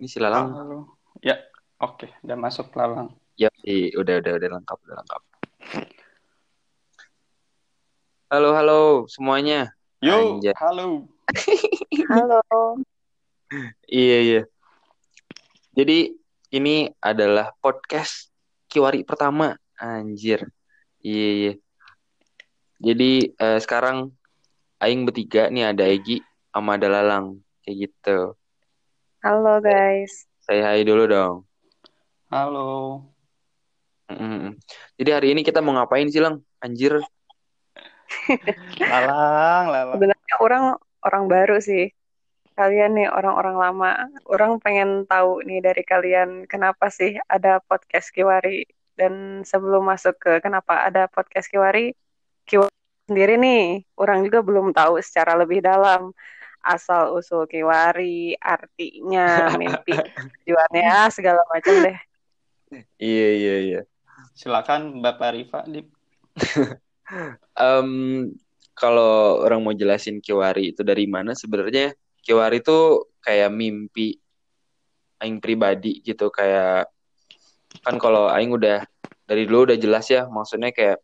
Ini si Lalang. Halo. Ya, oke, udah masuk Lalang. Ya, i- udah udah udah lengkap, udah lengkap. Halo, halo semuanya. Yo, Anjay. halo. Halo. Iya, iya. Jadi ini adalah podcast Kiwari pertama. Anjir. Iya, iya. Jadi eh, sekarang aing bertiga nih ada Egi sama ada Lalang. Kayak gitu. Halo guys. Saya hai dulu dong. Halo. Mm-mm. Jadi hari ini kita mau ngapain sih, Lang? Anjir. Lalang, lalang. Sebenarnya orang orang baru sih. Kalian nih orang-orang lama. Orang pengen tahu nih dari kalian kenapa sih ada podcast Kiwari dan sebelum masuk ke kenapa ada podcast Kiwari, Kiwari sendiri nih, orang juga belum tahu secara lebih dalam asal usul Kiwari, artinya, mimpi, tujuannya, segala macam deh. Iya, iya, iya. Silakan Bapak Rifa di Em, kalau orang mau jelasin Kiwari itu dari mana, sebenarnya Kiwari itu kayak mimpi aing pribadi gitu, kayak kan kalau aing udah dari dulu udah jelas ya, maksudnya kayak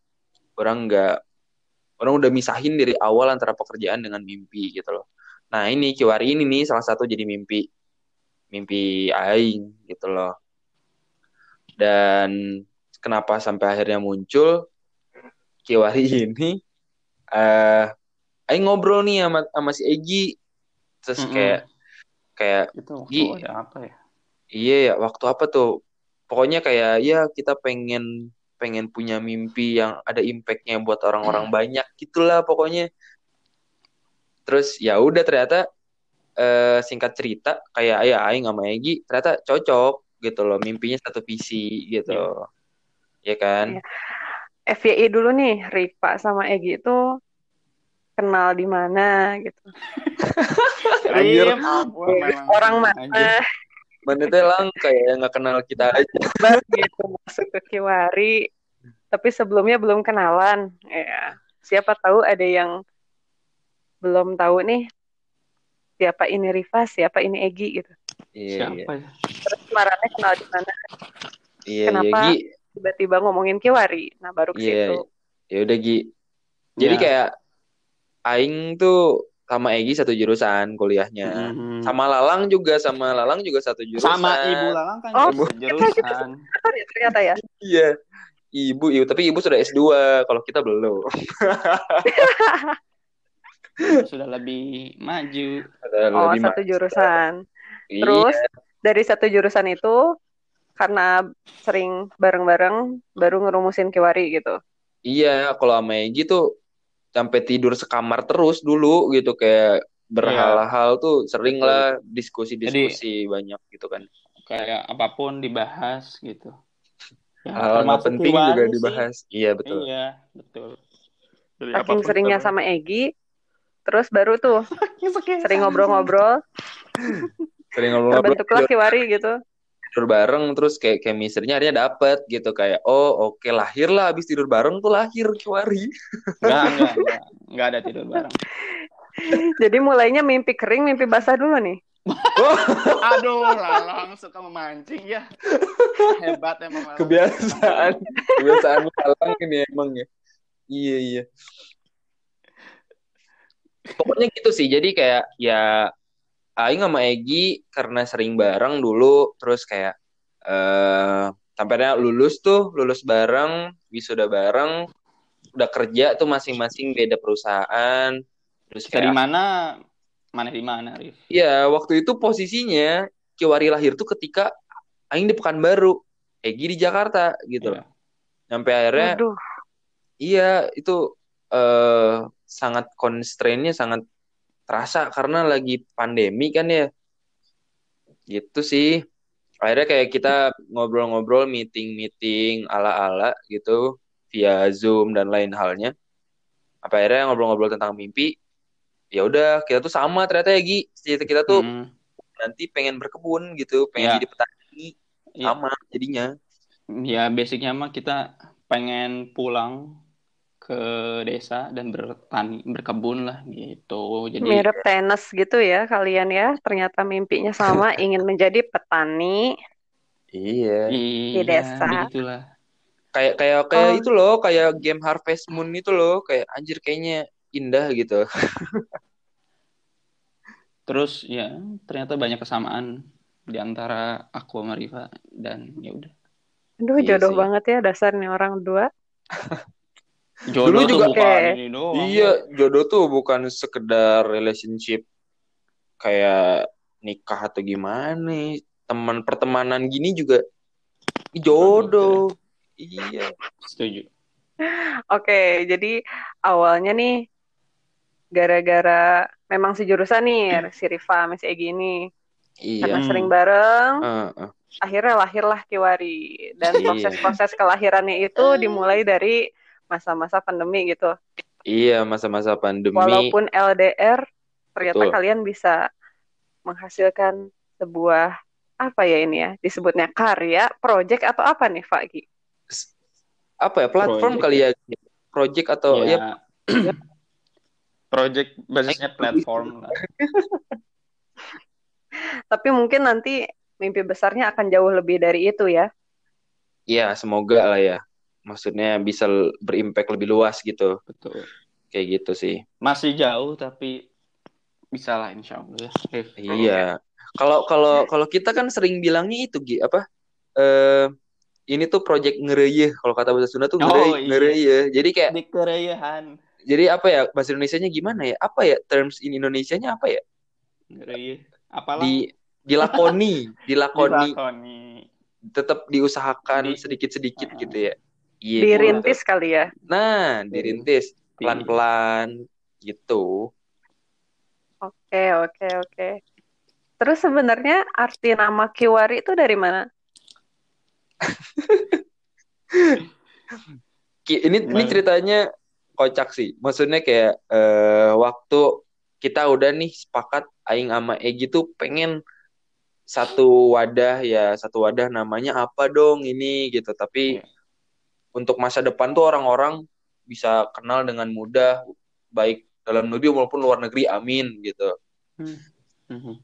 orang nggak orang udah misahin dari awal antara pekerjaan dengan mimpi gitu loh. Nah ini Kiwari ini nih salah satu jadi mimpi mimpi aing gitu loh. Dan kenapa sampai akhirnya muncul Kiwari ini eh aing ngobrol nih sama sama si Egi terus Mm-mm. kayak kayak itu waktu Gi. ada apa ya? iya ya waktu apa tuh pokoknya kayak ya kita pengen pengen punya mimpi yang ada impactnya buat orang-orang banyak gitulah pokoknya terus ya udah ternyata eh, singkat cerita kayak ya aing sama Egi ternyata cocok gitu loh mimpinya satu visi gitu ya kan Iya. FYI dulu nih, Rifa sama Egi itu kenal di mana gitu. Anjir. Ampun, memang Orang anjir. mana mana teh lang kayak nggak kenal kita aja baru gitu masuk ke Kiwari, tapi sebelumnya belum kenalan. Ya, siapa tahu ada yang belum tahu nih siapa ini Rifa, siapa ini Egi gitu. iya iya Siapa ya? Terus kemarinnya kenal di mana? iya Kenapa? iya Gi Tiba-tiba ngomongin Kiwari. Nah, baru ke Iya, situ. ya udah Gi. Jadi Ya. kayak Aing tuh sama Egi satu jurusan kuliahnya. Mhm. Sama Lalang juga, sama Lalang juga satu jurusan. Sama Ibu Lalang kan Oh, juga jurusan. Betul ya ternyata ya. Iya. Ibu, ibu, tapi ibu sudah S2, kalau kita belum. Sudah lebih maju. Ada Oh, lebih satu ma- jurusan. Iya, Terus dari satu jurusan itu karena sering bareng-bareng baru ngerumusin Kiwari gitu. Iya, kalau sama Egi tuh sampai tidur sekamar terus dulu gitu kayak berhal-hal tuh sering lah diskusi-diskusi banyak gitu kan. Kayak apa pun dibahas gitu. Ya, Hal-hal nggak termasuk penting juga sih. dibahas. Iya, betul. Iya, betul. Jadi Saking seringnya sama Egi, terus baru tuh sering ngobrol-ngobrol, Sering ngobrol-ngobrol terbentuklah Kiwari gitu. tidur bareng terus kayak chemistry-nya akhirnya dapet gitu kayak oh oke lahir lah abis tidur bareng tuh lahir Kiwari Enggak, enggak, enggak. Enggak ada tidur bareng. Jadi mulainya mimpi kering, mimpi basah dulu nih. Aduh, Lalang suka memancing ya. Hebat emang Lalang. kebiasaan kebiasaan lalang ini emang ya iya iya pokoknya gitu sih jadi kayak ya Aing sama Egi karena sering bareng dulu terus kayak eh sampai akhirnya lulus tuh lulus bareng wisuda bareng udah kerja tuh masing-masing beda perusahaan terus Dari kayak mana? Mana di mana, Rif? Iya, waktu itu posisinya Kiwari lahir tuh ketika Aing di Pekanbaru, Egi di Jakarta gitu Iya. loh. Sampai akhirnya Waduh, iya itu eh sangat constraint-nya sangat terasa karena lagi pandemi kan ya. Gitu sih. Akhirnya kayak kita ngobrol-ngobrol, meeting-meeting ala-ala gitu via Zoom dan lain halnya. Apa akhirnya ngobrol-ngobrol tentang mimpi. Ya udah, kita tuh sama ternyata ya Gi. Cita kita tuh Hmm, nanti pengen berkebun gitu, pengen Iya. jadi petani. Iya. Sama jadinya. ya basicnya mah kita pengen pulang ke desa dan bertani berkebun lah gitu jadi Mirip tenis gitu ya kalian ya. Ternyata mimpinya sama ingin menjadi petani. Iya. iya desa. begitulah Kayak kayak kayak Oh. itu loh, kayak game Harvest Moon itu loh, kayak anjir kayaknya indah gitu. terus ya ternyata banyak kesamaan di antara aku sama Riva dan ya udah Aduh, Iya jodoh sih. banget ya dasarnya orang dua. jodoh Dulu tuh juga- bukan Oke. ini doang Iya, jodoh tuh bukan sekedar relationship kayak nikah atau gimana. Teman pertemanan gini juga jodoh. Iya. setuju Oke, jadi awalnya nih gara-gara memang sejurusan nih si Riva sama si Egi ini Iya. karena Hmm. sering bareng, Heeh, heeh. akhirnya lahirlah Kiwari dan Iya. proses-proses kelahirannya itu dimulai dari masa-masa pandemi gitu. Iya, masa-masa pandemi. Walaupun LDR, ternyata Betul. kalian bisa menghasilkan sebuah apa ya ini ya disebutnya karya, project atau apa nih, Fagi? apa ya platform Project. kali ya project atau ya, ya project basisnya platform lah Tapi mungkin nanti mimpi besarnya akan jauh lebih dari itu ya. ya semoga lah ya maksudnya bisa berimpact lebih luas gitu. Betul. Kayak gitu sih. Masih jauh tapi bisa lah insya Allah. Iya. Kalau kalau kalau kita kan sering bilangnya itu Gi, apa? Eh ini tuh project ngereyeh kalau kata bahasa Sunda tuh Oh, ngereyeh iya. ngereyeh jadi kayak di kereyahan jadi apa ya bahasa Indonesianya gimana ya? Apa ya terms in Indonesianya apa ya? Ngereyeh apalah? Di dilakoni dilakoni. Dilakoni. Tetap diusahakan Di- sedikit-sedikit Ah. gitu ya iya gitu. Dirintis kali ya. nah dirintis pelan-pelan gitu Oke, oke, oke. Terus sebenarnya arti nama Kiwari itu dari mana? Ki- ini ini ceritanya kocak sih maksudnya kayak eh, waktu kita udah nih sepakat Aing sama Egi tuh pengen satu wadah ya satu wadah namanya apa dong ini gitu tapi Iya. Untuk masa depan tuh orang-orang bisa kenal dengan mudah baik dalam negeri maupun luar negeri amin gitu Mhm.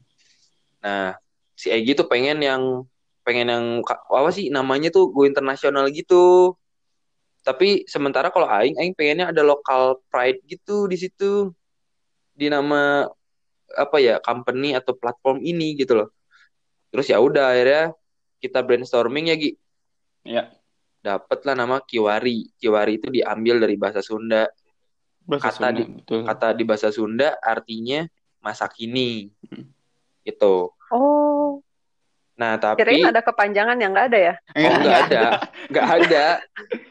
Nah, si Egi tuh pengen yang pengen yang apa sih namanya tuh go internasional gitu. Tapi sementara kalau aing aing pengennya ada lokal pride gitu di situ. Di nama apa ya company atau platform ini gitu loh. Terus ya udah akhirnya kita brainstorming ya Gi. ya Dapatlah nama Kiwari. Kiwari itu diambil dari bahasa Sunda. bahasa Kata Sunda, di- betul Kata di bahasa Sunda artinya masa kini. Hmm. Gitu. Oh, Nah, tapi kirain ada kepanjangan yang nggak ada ya? Oh nggak ada, nggak ada.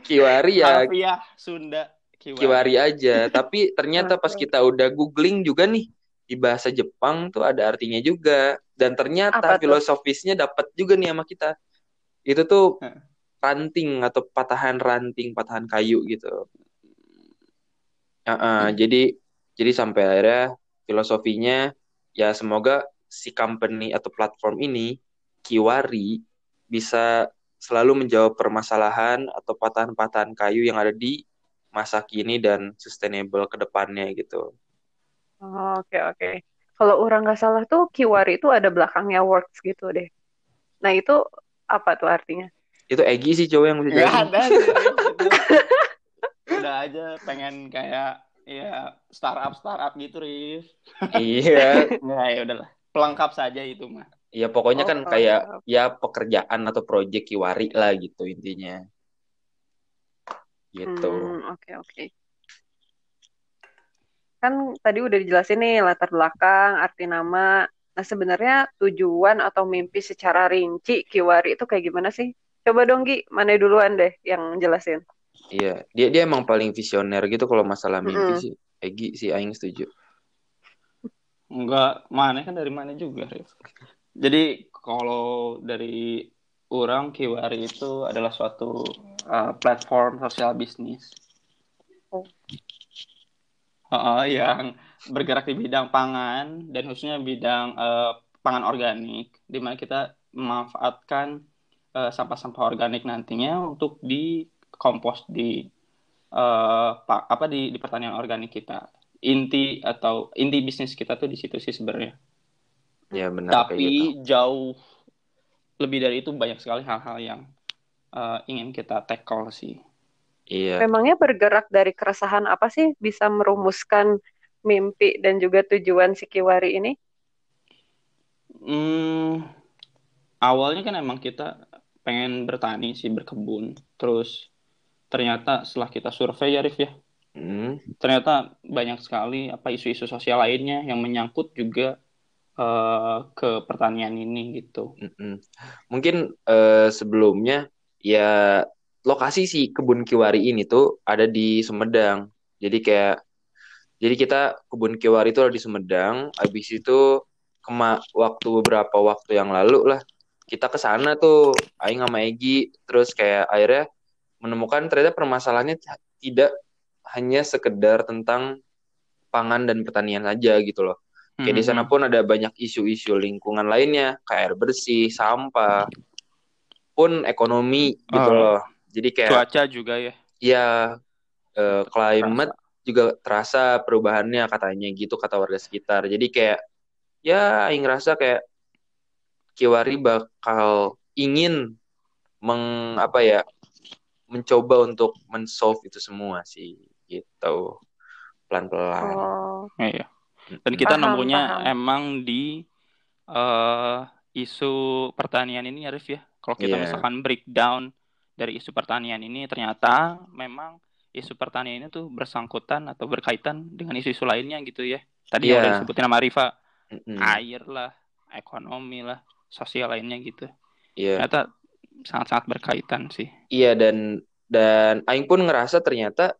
Kiwari ya Harfiah Sunda Kiwari. Kiwari aja. Tapi ternyata pas kita udah googling juga nih di bahasa Jepang tuh ada artinya juga. Dan ternyata Apa filosofisnya dapat juga nih sama kita. Itu tuh. Ranting atau patahan ranting, patahan kayu gitu. Eh, Hmm. Jadi jadi sampai akhirnya filosofinya ya semoga si company atau platform ini Kiwari bisa selalu menjawab permasalahan atau patahan-patahan kayu yang ada di masa kini dan sustainable ke depannya gitu. Oh, Oke, oke. Kalau orang nggak salah tuh Kiwari itu ada belakangnya works gitu deh. Nah itu apa tuh artinya? Itu Egi sih cowok yang bisa Nggak jelasin. ada sih. Udah aja pengen kayak ya startup startup gitu Rif. Iya, Nggak ya udahlah. Pelengkap saja itu mah. ya pokoknya Oh, kan kayak ya pekerjaan atau proyek Kiwari lah gitu intinya. Gitu. Hmm, oke, oke. Kan tadi udah dijelasin nih latar belakang, arti nama. Nah sebenarnya tujuan atau mimpi secara rinci Kiwari itu kayak gimana sih? Coba dong Gi, mana duluan deh yang jelasin. Iya, dia dia emang paling visioner gitu kalau masalah mimpi Mm-mm. sih. Egi sih aing setuju. Enggak, mana kan dari mana juga, Rif. Jadi kalau dari orang Kiwari itu adalah suatu uh, platform sosial bisnis. Oh. Uh, yang bergerak di bidang pangan dan khususnya bidang uh, pangan organik, di mana kita memanfaatkan uh, sampah-sampah organik nantinya untuk dikompos di uh, apa di, di pertanian organik kita. Inti atau inti bisnis kita tuh di situ sih sebenarnya. Ya benar. Tapi gitu. jauh lebih dari itu banyak sekali hal-hal yang uh, ingin kita tackle sih. Iya. Memangnya bergerak dari keresahan apa sih bisa merumuskan mimpi dan juga tujuan si Kiwari ini? Hmm, awalnya kan emang kita pengen bertani sih berkebun terus ternyata setelah kita survei ya Rif ya hmm. ternyata banyak sekali apa isu-isu sosial lainnya yang menyangkut juga uh, ke pertanian ini gitu hmm. mungkin uh, sebelumnya ya lokasi si kebun kiwari ini tuh ada di Sumedang jadi kayak jadi kita kebun kiwari itu ada di Sumedang habis itu kema waktu beberapa waktu yang lalu lah kita ke sana tuh aing sama Egi terus kayak akhirnya menemukan ternyata permasalahannya tidak hanya sekedar tentang pangan dan pertanian saja gitu loh. Kayak di sana hmm. pun ada banyak isu-isu lingkungan lainnya, kayak air bersih, sampah, pun ekonomi gitu oh. loh. Jadi kayak cuaca juga ya. Iya, uh, climate terasa. juga terasa perubahannya katanya gitu kata warga sekitar. Jadi kayak ya aing ngerasa kayak Kiwari bakal ingin meng apa ya mencoba untuk mensolve itu semua sih gitu pelan-pelan. Oh. Iya. Dan kita paham, nemunya paham. emang di uh, isu pertanian ini Arif ya. Kalau kita yeah. misalkan breakdown dari isu pertanian ini ternyata memang isu pertanian ini tuh bersangkutan atau berkaitan dengan isu-isu lainnya gitu ya. Tadi yeah. yang udah disebutin sama Rifa, mm -hmm. air lah, ekonomi lah, sosial lainnya gitu. Iya. Yeah. Ternyata sangat-sangat berkaitan sih. Iya dan dan Aing pun ngerasa ternyata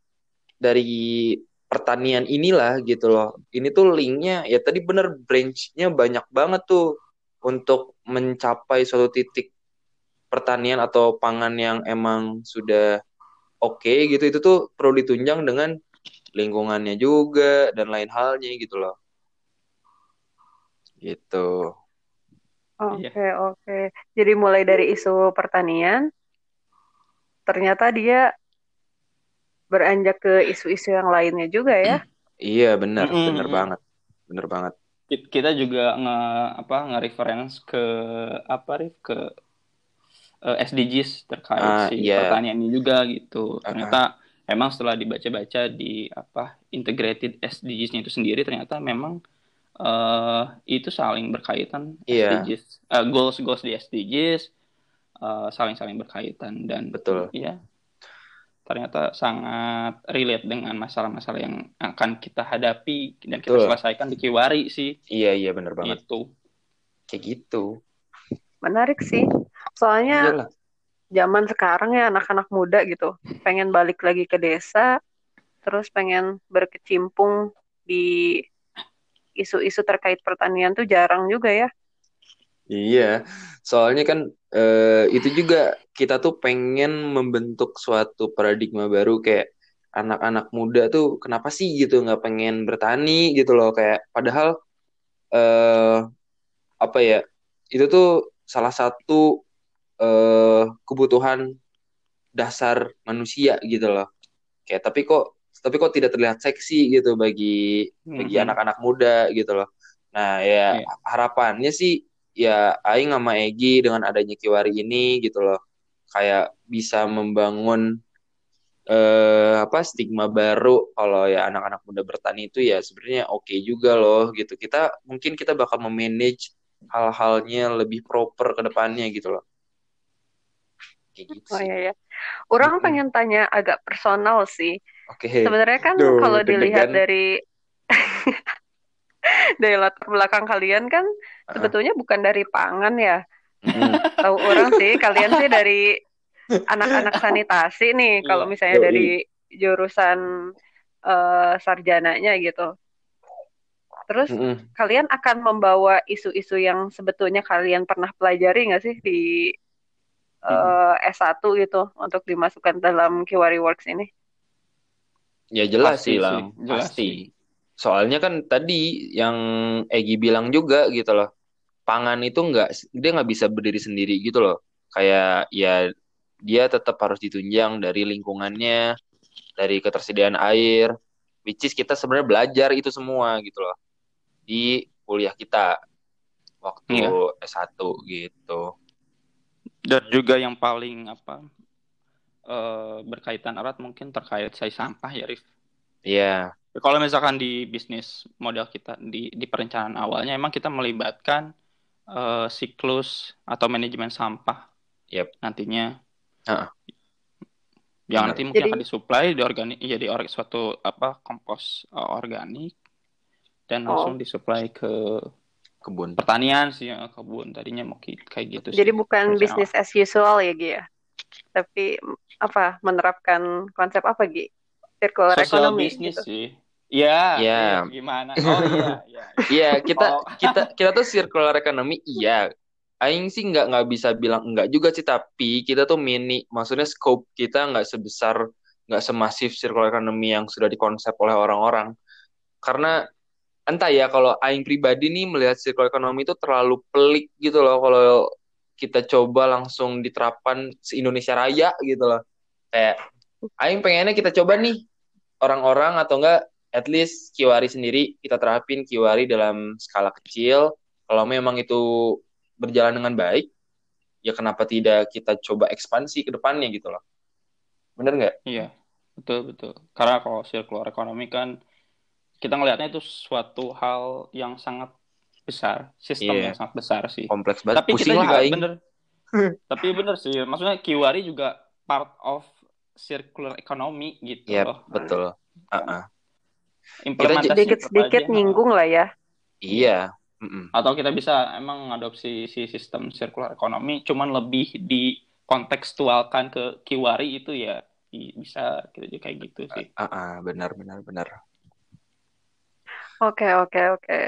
dari pertanian inilah gitu loh. Ini tuh linknya ya tadi bener branchnya banyak banget tuh untuk mencapai suatu titik pertanian atau pangan yang emang sudah oke okay, gitu itu tuh perlu ditunjang dengan lingkungannya juga dan lain halnya gitu loh. Gitu. Oke, okay, oke. Okay. Jadi mulai dari isu pertanian, ternyata dia beranjak ke isu-isu yang lainnya juga ya. Iya, benar, mm -hmm. benar banget. Benar banget. Kita juga nge apa nge-reference ke apa Rif ke uh, eh, SDGs terkait uh, si yeah. pertanian ini juga gitu. Ternyata uh -huh. emang setelah dibaca-baca di apa integrated SDGs-nya itu sendiri ternyata memang uh, itu saling berkaitan yeah. SDGs uh, goals goals di SDGs uh, saling saling berkaitan dan betul. ya ternyata sangat relate dengan masalah-masalah yang akan kita hadapi dan kita betul. selesaikan di Kiwari sih. Iya iya benar banget. Itu kayak gitu. Menarik sih. Soalnya Iyalah. zaman sekarang ya anak-anak muda gitu pengen balik lagi ke desa terus pengen berkecimpung di isu-isu terkait pertanian tuh jarang juga ya. Iya, soalnya kan eh, itu juga kita tuh pengen membentuk suatu paradigma baru kayak anak-anak muda tuh kenapa sih gitu nggak pengen bertani gitu loh kayak padahal eh, apa ya itu tuh salah satu eh, kebutuhan dasar manusia gitu loh kayak tapi kok tapi kok tidak terlihat seksi gitu bagi mm-hmm. bagi anak-anak muda gitu loh. Nah, ya yeah. harapannya sih ya aing sama Egi dengan adanya Kiwari ini gitu loh. Kayak bisa membangun eh apa stigma baru kalau ya anak-anak muda bertani itu ya sebenarnya oke okay juga loh gitu. Kita mungkin kita bakal memanage hal-halnya lebih proper ke depannya gitu loh. Kayak gitu oh iya ya. Orang hmm. pengen tanya agak personal sih Oke. Okay. Sebenarnya kan kalau dilihat dari dari latar belakang kalian kan uh. sebetulnya bukan dari pangan ya. Mm. Tahu orang sih, kalian sih dari anak-anak sanitasi nih. Iya. Kalau misalnya Yoi. dari jurusan uh, sarjananya gitu. Terus mm -hmm. kalian akan membawa isu-isu yang sebetulnya kalian pernah pelajari nggak sih di uh, mm. S1 gitu untuk dimasukkan dalam Kiwari Works ini? Ya jelas pasti sih, lah, jelas pasti. Sih. Soalnya kan tadi yang Egi bilang juga gitu loh, pangan itu nggak dia nggak bisa berdiri sendiri gitu loh. Kayak ya dia tetap harus ditunjang dari lingkungannya, dari ketersediaan air which is kita sebenarnya belajar itu semua gitu loh di kuliah kita waktu iya. S1 gitu dan juga yang paling apa uh, berkaitan erat mungkin terkait saya sampah ya Rif iya yeah. kalau misalkan di bisnis model kita di di perencanaan awalnya emang kita melibatkan uh, siklus atau manajemen sampah yep. nantinya uh. yang nanti mungkin jadi, akan disuplai di organik jadi or, suatu apa kompos uh, organik dan oh. langsung disuplai ke kebun pertanian sih ya, kebun tadinya mau kayak gitu jadi sih. bukan bisnis as usual ya Gia ya? Tapi apa menerapkan konsep apa Gi circular Social economy business gitu. sih Iya, ya. ya. gimana? Oh iya, iya. Iya, kita oh. kita kita tuh circular economy iya Aing sih nggak nggak bisa bilang enggak juga sih tapi kita tuh mini maksudnya scope kita nggak sebesar nggak semasif circular economy yang sudah dikonsep oleh orang-orang karena entah ya kalau Aing pribadi nih melihat circular economy itu terlalu pelik gitu loh kalau kita coba langsung diterapkan se Indonesia Raya gitu loh kayak Aing pengennya kita coba nih orang-orang atau enggak at least Kiwari sendiri kita terapin Kiwari dalam skala kecil kalau memang itu berjalan dengan baik, ya kenapa tidak kita coba ekspansi ke depannya gitu loh. Bener nggak? Iya, betul betul. Karena kalau circular economy kan kita ngelihatnya itu suatu hal yang sangat besar, sistem yeah. yang sangat besar sih. Kompleks banget. Tapi Pusing kita juga aing. bener. tapi bener sih, maksudnya Kiwari juga part of circular economy gitu yep, loh. betul. Uh -uh. Implementasi sedikit-sedikit nyinggung lah ya. Iya, Mm-mm. Atau kita bisa emang mengadopsi si sistem circular economy, cuman lebih dikontekstualkan ke Kiwari itu ya bisa kita juga kayak gitu sih. Ah, uh, uh, benar benar benar. Oke okay, oke okay, oke. Okay.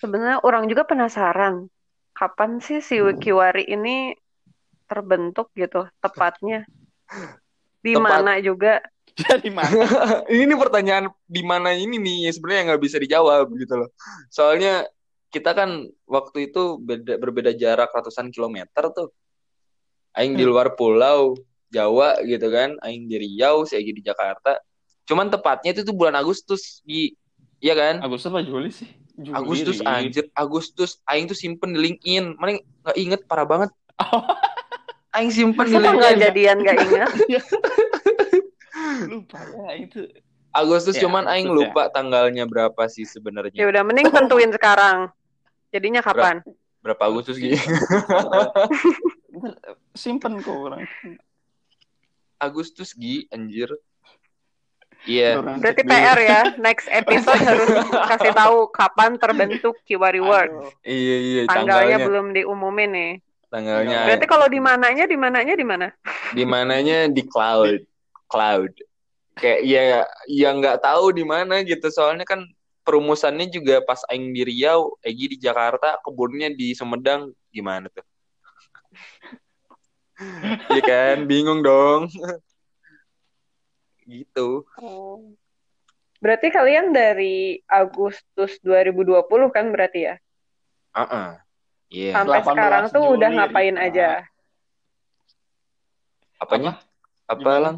Sebenarnya orang juga penasaran kapan sih si Kiwari ini terbentuk gitu tepatnya di Tepat. mana juga di mana? ini pertanyaan di mana ini nih sebenarnya nggak bisa dijawab gitu loh. Soalnya kita kan waktu itu beda, berbeda jarak ratusan kilometer tuh. Aing hmm. di luar pulau Jawa gitu kan, aing di Riau, saya di Jakarta. Cuman tepatnya itu tuh bulan Agustus di Iya kan? Agustus apa Juli sih? Juli, Agustus anjir, Agustus aing tuh simpen di LinkedIn. Mana nggak inget parah banget. aing simpen di LinkedIn. jadian nggak inget. lupa ya itu Agustus ya, cuman aing lupa ya. tanggalnya berapa sih sebenarnya. Ya udah mending tentuin sekarang. Jadinya kapan? Ber berapa Agustus gitu? Simpen kok orang. Agustus Gi, anjir. Iya. Yeah. Berarti PR ya, next episode harus kasih tahu kapan terbentuk Kiwari World. Iya iya. Tanggalnya, tanggalnya belum diumumin nih. Tanggalnya. Berarti kalau di mananya di mananya di mana? Di mananya di cloud cloud kayak ya yang nggak tahu di mana gitu soalnya kan perumusannya juga pas aing di Riau Egi di Jakarta kebunnya di Sumedang gimana tuh Iya kan bingung dong gitu. Oh. berarti kalian dari Agustus 2020 kan berarti ya? Uh -uh. yeah. sampai sekarang tuh Juli, udah ngapain aja? Apanya? Apa, lang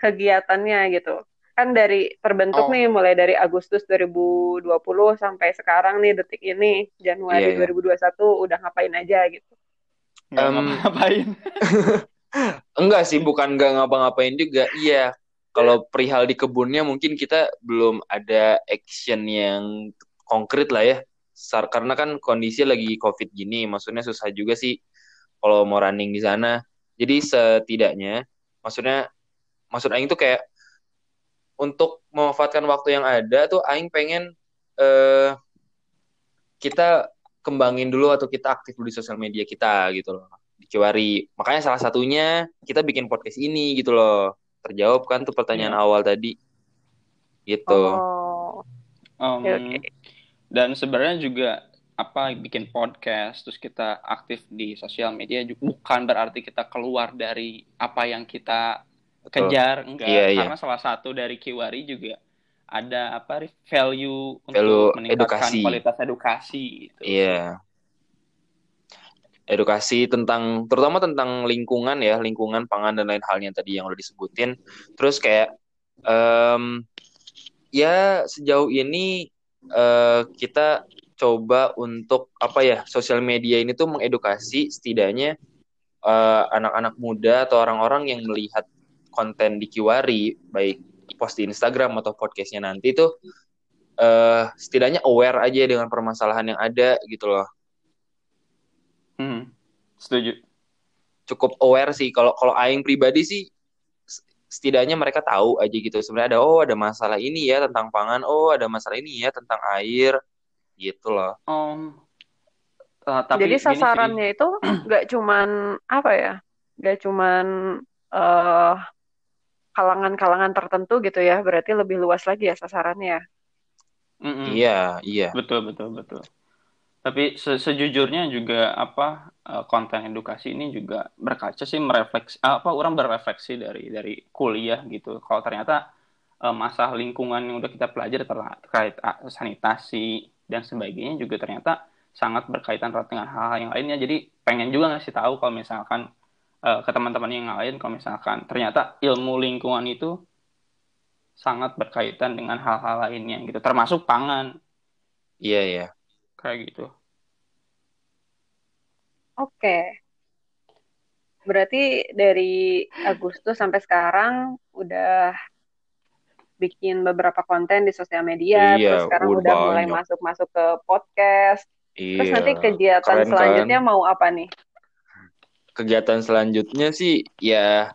kegiatannya gitu. Kan dari terbentuk oh. nih mulai dari Agustus 2020 sampai sekarang nih detik ini Januari yeah, yeah. 2021 udah ngapain aja gitu. Um, ngapain enggak sih bukan nggak ngapa-ngapain juga. Iya kalau perihal di kebunnya mungkin kita belum ada action yang konkret lah ya. Karena kan kondisi lagi covid gini maksudnya susah juga sih kalau mau running di sana. Jadi setidaknya maksudnya maksud Aing tuh kayak untuk memanfaatkan waktu yang ada tuh Aing pengen uh, kita kembangin dulu atau kita aktif dulu di sosial media kita gitu loh. Di Kiwari makanya salah satunya kita bikin podcast ini gitu loh terjawab kan tuh pertanyaan yeah. awal tadi gitu oh. um, okay, okay. dan sebenarnya juga apa bikin podcast terus kita aktif di sosial media juga bukan berarti kita keluar dari apa yang kita Betul. kejar enggak iya, iya. karena salah satu dari Kiwari juga ada apa value untuk meningkatkan edukasi. kualitas edukasi gitu. Iya. Edukasi tentang terutama tentang lingkungan ya, lingkungan pangan dan lain halnya tadi yang udah disebutin. Terus kayak Um, ya sejauh ini uh, kita coba untuk apa ya sosial media ini tuh mengedukasi setidaknya anak anak-anak muda atau orang-orang yang melihat konten di Kiwari baik post di Instagram atau podcastnya nanti tuh uh, setidaknya aware aja dengan permasalahan yang ada gitu loh. Hmm, setuju. Cukup aware sih kalau kalau aing pribadi sih setidaknya mereka tahu aja gitu. Sebenarnya ada oh ada masalah ini ya tentang pangan oh ada masalah ini ya tentang air gitu loh. Um, uh, tapi jadi sasarannya itu nggak cuman apa ya nggak cuman uh, kalangan-kalangan tertentu gitu ya. Berarti lebih luas lagi ya sasarannya. Mm -mm. iya iya. Betul betul betul tapi se sejujurnya juga apa eh, konten edukasi ini juga berkaca sih merefleksi apa orang berefleksi dari dari kuliah gitu. Kalau ternyata uh, masalah lingkungan yang udah kita pelajari terkait uh, sanitasi dan sebagainya juga ternyata sangat berkaitan dengan hal-hal yang lainnya. Jadi pengen juga ngasih tahu kalau misalkan ke teman-teman yang lain kalau misalkan ternyata ilmu lingkungan itu sangat berkaitan dengan hal-hal lainnya gitu termasuk pangan. Iya yeah, iya. yeah kayak gitu. Oke. Berarti dari Agustus sampai sekarang udah bikin beberapa konten di sosial media, iya, terus sekarang udah, udah mulai masuk-masuk ke podcast. Iya, terus nanti kegiatan keren, selanjutnya kan? mau apa nih? Kegiatan selanjutnya sih ya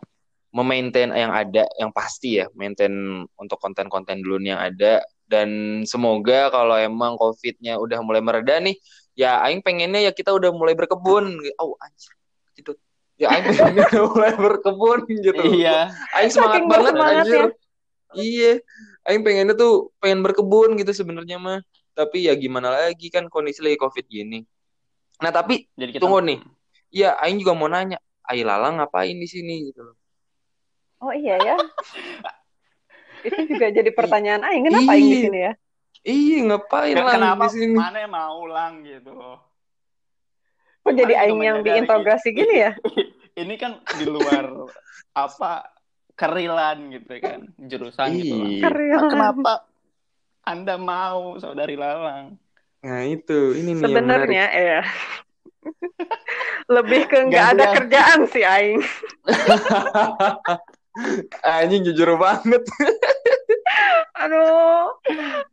memaintain yang ada, yang pasti ya, maintain untuk konten-konten dulu yang ada dan semoga kalau emang covidnya udah mulai mereda nih ya aing pengennya ya kita udah mulai berkebun. Oh anjir. Gitu. Ya aing pengennya udah mulai berkebun gitu. Iya. Aing semangat Saking banget anjir ya. iya. Aing pengennya tuh pengen berkebun gitu sebenarnya mah. Tapi ya gimana lagi kan kondisi lagi covid gini. Nah tapi Jadi kita... tunggu nih. Ya aing juga mau nanya Aing Lalang ngapain di sini gitu Oh iya ya. itu juga jadi pertanyaan aing kenapa aing di sini ya? Iya ngapain lah kenapa di sini? mana yang mau ulang gitu? Kok jadi aing yang diintegrasi gini ya? Ini kan di luar apa kerilan gitu kan jurusan gitu Kerilan. kenapa anda mau saudari Lalang? Nah itu. Ini nih sebenarnya ya lebih ke nggak ada kerjaan sih aing. Anjing jujur banget. Aduh,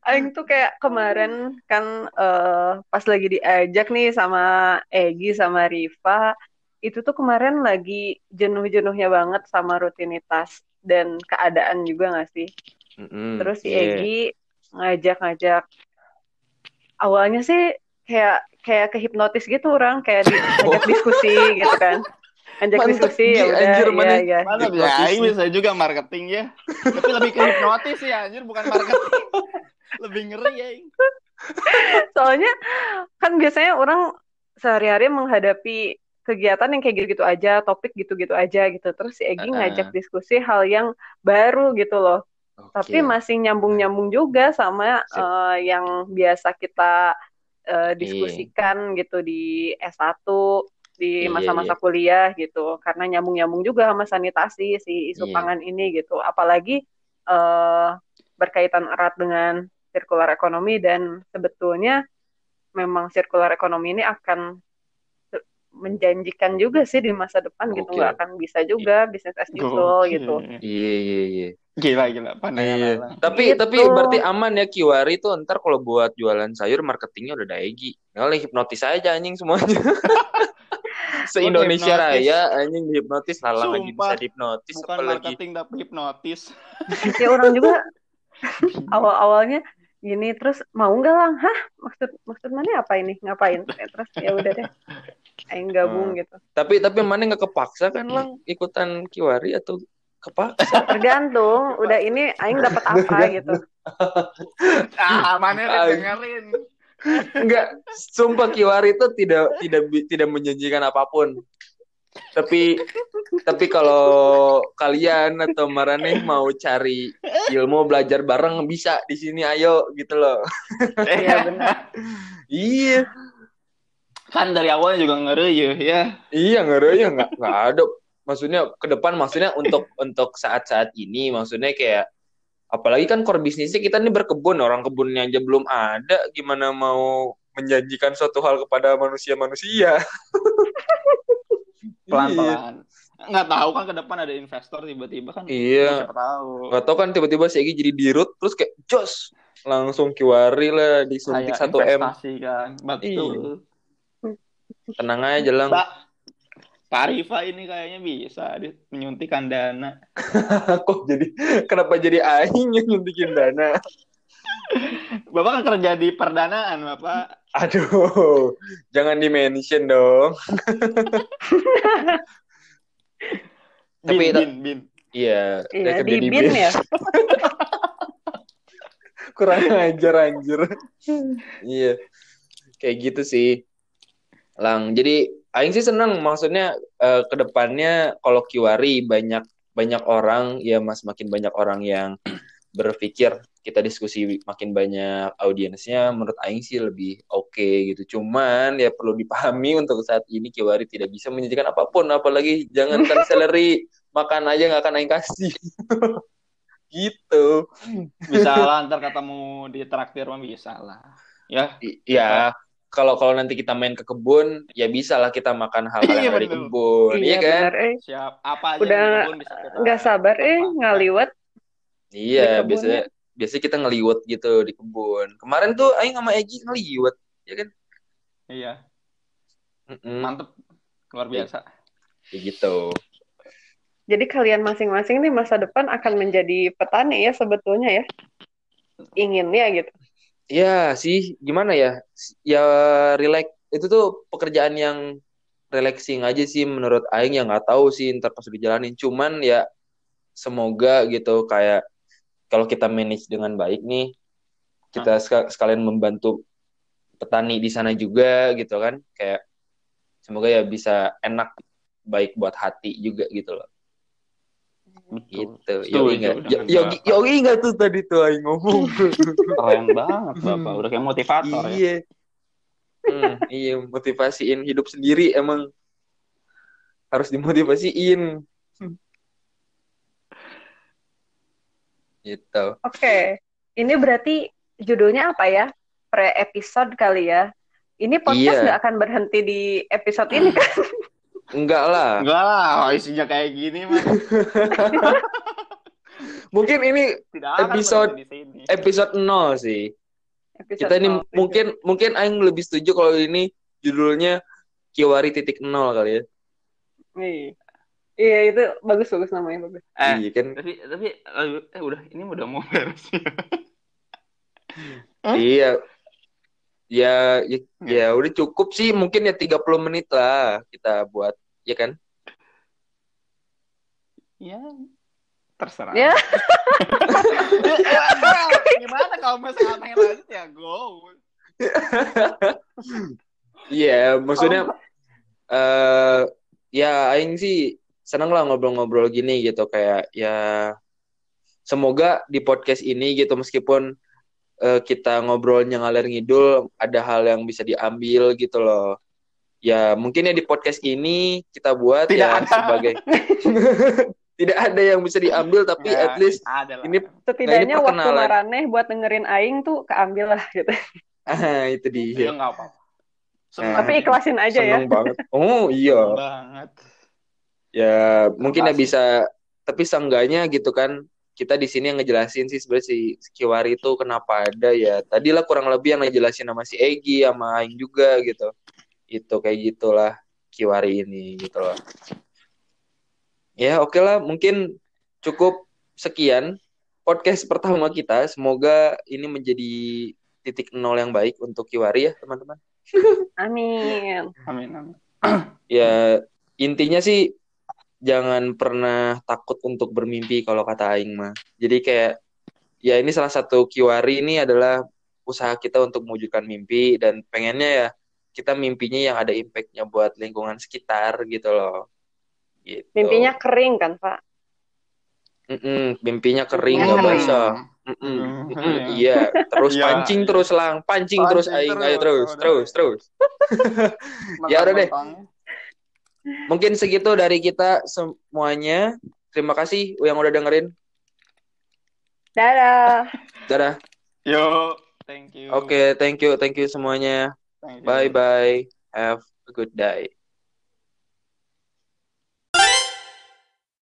Aing tuh kayak kemarin kan uh, pas lagi diajak nih sama Egi sama Riva, itu tuh kemarin lagi jenuh-jenuhnya banget sama rutinitas dan keadaan juga gak sih? Mm-hmm, Terus si yeah. Egi ngajak-ngajak, awalnya sih kayak kayak kehipnotis gitu orang, kayak diajak diskusi gitu kan ajak diskusi ya udah. anjir, ya, mana, ya. mana ya, bisa juga marketing ya. Tapi lebih ke hipnotis ya anjir bukan marketing. Lebih ngeri ya soalnya kan biasanya orang sehari-hari menghadapi kegiatan yang kayak gitu-gitu aja topik gitu-gitu aja gitu. Terus si Egi uh, ngajak diskusi hal yang baru gitu loh. Okay. tapi masih nyambung-nyambung juga sama uh, yang biasa kita uh, diskusikan yeah. gitu di S1 di iya, masa-masa iya, iya. kuliah gitu karena nyambung-nyambung juga sama sanitasi si isu iya. pangan ini gitu apalagi uh, berkaitan erat dengan sirkular ekonomi dan sebetulnya memang sirkular ekonomi ini akan menjanjikan juga sih di masa depan okay. gitu nggak akan bisa juga bisnis as usual gitu iya iya iya gila gila pandangan iya. tapi gitu. tapi berarti aman ya Kiwari itu ntar kalau buat jualan sayur marketingnya udah daegi nggak hipnotis aja anjing semuanya se Indonesia Raya anjing hipnotis lalang lagi bisa hipnotis bukan marketing lagi. tapi hipnotis. Ya orang juga awal awalnya gini terus mau nggak lang? Hah? Maksud maksud mana? Apa ini? Ngapain? Ya, terus ya udah deh. Aing gabung hmm. gitu. Tapi tapi mana nggak kepaksa kan lang? Ikutan kiwari atau kepaksa? Tergantung. Udah ini aing dapat apa gitu. Ah mana dengerin Enggak, sumpah Kiwari itu tidak tidak tidak menjanjikan apa pun. Tapi tapi kalau kalian atau Marane mau cari ilmu belajar bareng bisa di sini ayo gitu loh. Iya benar. iya. Kan dari awalnya juga ngeri ya. Iya ngeri ya nggak nggak ada. Maksudnya ke depan maksudnya untuk untuk saat-saat ini maksudnya kayak apalagi kan core bisnisnya kita ini berkebun orang kebunnya aja belum ada. Gimana mau menjanjikan suatu hal kepada manusia-manusia? Pelan-pelan. Nggak tahu kan ke depan ada investor tiba-tiba kan. Iya. Siapa tahu. Nggak tahu kan tiba-tiba si Egi jadi dirut terus kayak jos! Langsung kiwari lah disuntik satu m. kan. Betul. Iya. tenang aja lang. Pak Rifa ini kayaknya bisa menyuntikkan dana. Kok jadi kenapa jadi aing yang nyuntikin dana? Bapak kan kerja di perdanaan, Bapak. Aduh, jangan di-mention dong. bin, Tapi bin, bin. Iya, iya di bin, bin ya. Kurang ajar anjir. iya. Kayak gitu sih. Lang. Jadi Aing sih seneng maksudnya uh, eh, ke depannya kalau Kiwari banyak banyak orang ya mas makin banyak orang yang berpikir kita diskusi makin banyak audiensnya menurut Aing sih lebih oke okay, gitu. Cuman ya perlu dipahami untuk saat ini Kiwari tidak bisa menyajikan apa pun apalagi jangankan salary makan aja nggak akan Aing kasih. Gitu. Bisa lah ntar ketemu di traktir mah bisa lah. Ya? Iya kalau kalau nanti kita main ke kebun ya bisa lah kita makan hal-hal yang iya, ada di kebun iya, iya kan? bener, eh. siap apa aja udah nggak sabar eh ngaliwat iya biasanya biasanya kita ngeliwat gitu di kebun. Kemarin tuh Aing sama Egi ngeliwat ya kan? Iya. Mm -mm. mantep. Luar biasa. Ya gitu. Jadi kalian masing-masing nih masa depan akan menjadi petani ya sebetulnya ya. Inginnya gitu ya sih gimana ya? Ya relax. Itu tuh pekerjaan yang relaxing aja sih menurut Aing. Yang nggak tahu sih ntar pas dijalanin cuman ya semoga gitu kayak kalau kita manage dengan baik nih kita hmm. sekalian membantu petani di sana juga gitu kan. Kayak semoga ya bisa enak baik buat hati juga gitu loh Gitu. Yogi ingat. Yogi, Yogi ingat tuh tadi tuh Aing ngomong. Keren banget Bapak. Udah kayak motivator ya. iya. ya. Hmm, iya, motivasiin hidup sendiri emang harus dimotivasiin. Gitu. Oke. Okay. Ini berarti judulnya apa ya? Pre episode kali ya. Ini podcast iya. nggak iya. akan berhenti di episode ini kan? Enggak lah. Enggak lah, oh, isinya kayak gini mah. mungkin ini Tidak episode episode 0 sih. Episode Kita ini 0, mungkin mungkin aing lebih setuju kalau ini judulnya Kiwari titik nol kali ya. Iya. Iya itu bagus bagus namanya bagus. Eh, iya kan. Tapi tapi eh udah ini udah mau beres. iya. Ya, ya, ya udah cukup sih mungkin ya 30 menit lah kita buat ya kan? Ya, terserah. Ya. ya, gimana kalau misalnya pengen lanjut ya go. Iya, yeah, maksudnya eh uh, ya aing sih seneng lah ngobrol-ngobrol gini gitu kayak ya semoga di podcast ini gitu meskipun uh, kita ngobrolnya ngalir ngidul ada hal yang bisa diambil gitu loh ya mungkin ya di podcast ini kita buat tidak ya ada. sebagai tidak ada yang bisa diambil tapi ya, at least adalah. ini setidaknya nah, waktu Marane buat dengerin Aing tuh keambil lah gitu. Ah itu dia. Ya, apa-apa. Nah, tapi ikhlasin aja ya. banget. Oh iya. banget. Ya mungkin ya bisa tapi seenggaknya gitu kan kita di sini yang ngejelasin sih sebenarnya si Kiwari itu kenapa ada ya. Tadilah kurang lebih yang ngejelasin sama si Egi sama Aing juga gitu itu kayak gitulah Kiwari ini gitu loh. Ya oke okay lah mungkin cukup sekian podcast pertama kita. Semoga ini menjadi titik nol yang baik untuk Kiwari ya teman-teman. Amin. Amin amin. Ya intinya sih jangan pernah takut untuk bermimpi kalau kata Aing mah. Jadi kayak ya ini salah satu Kiwari ini adalah usaha kita untuk mewujudkan mimpi dan pengennya ya kita mimpinya yang ada impactnya buat lingkungan sekitar gitu loh. Gitu. Mimpinya kering kan Pak? Mm -mm, mimpinya kering nggak mm. basah. Iya, terus yeah. pancing terus lang, pancing, pancing terus aing, ayo terus, terus, terus. ya udah deh. Mungkin segitu dari kita semuanya. Terima kasih yang udah dengerin. Dadah. Dadah. Yo, thank you. Oke, okay, thank you, thank you semuanya. Bye bye. Have a good day.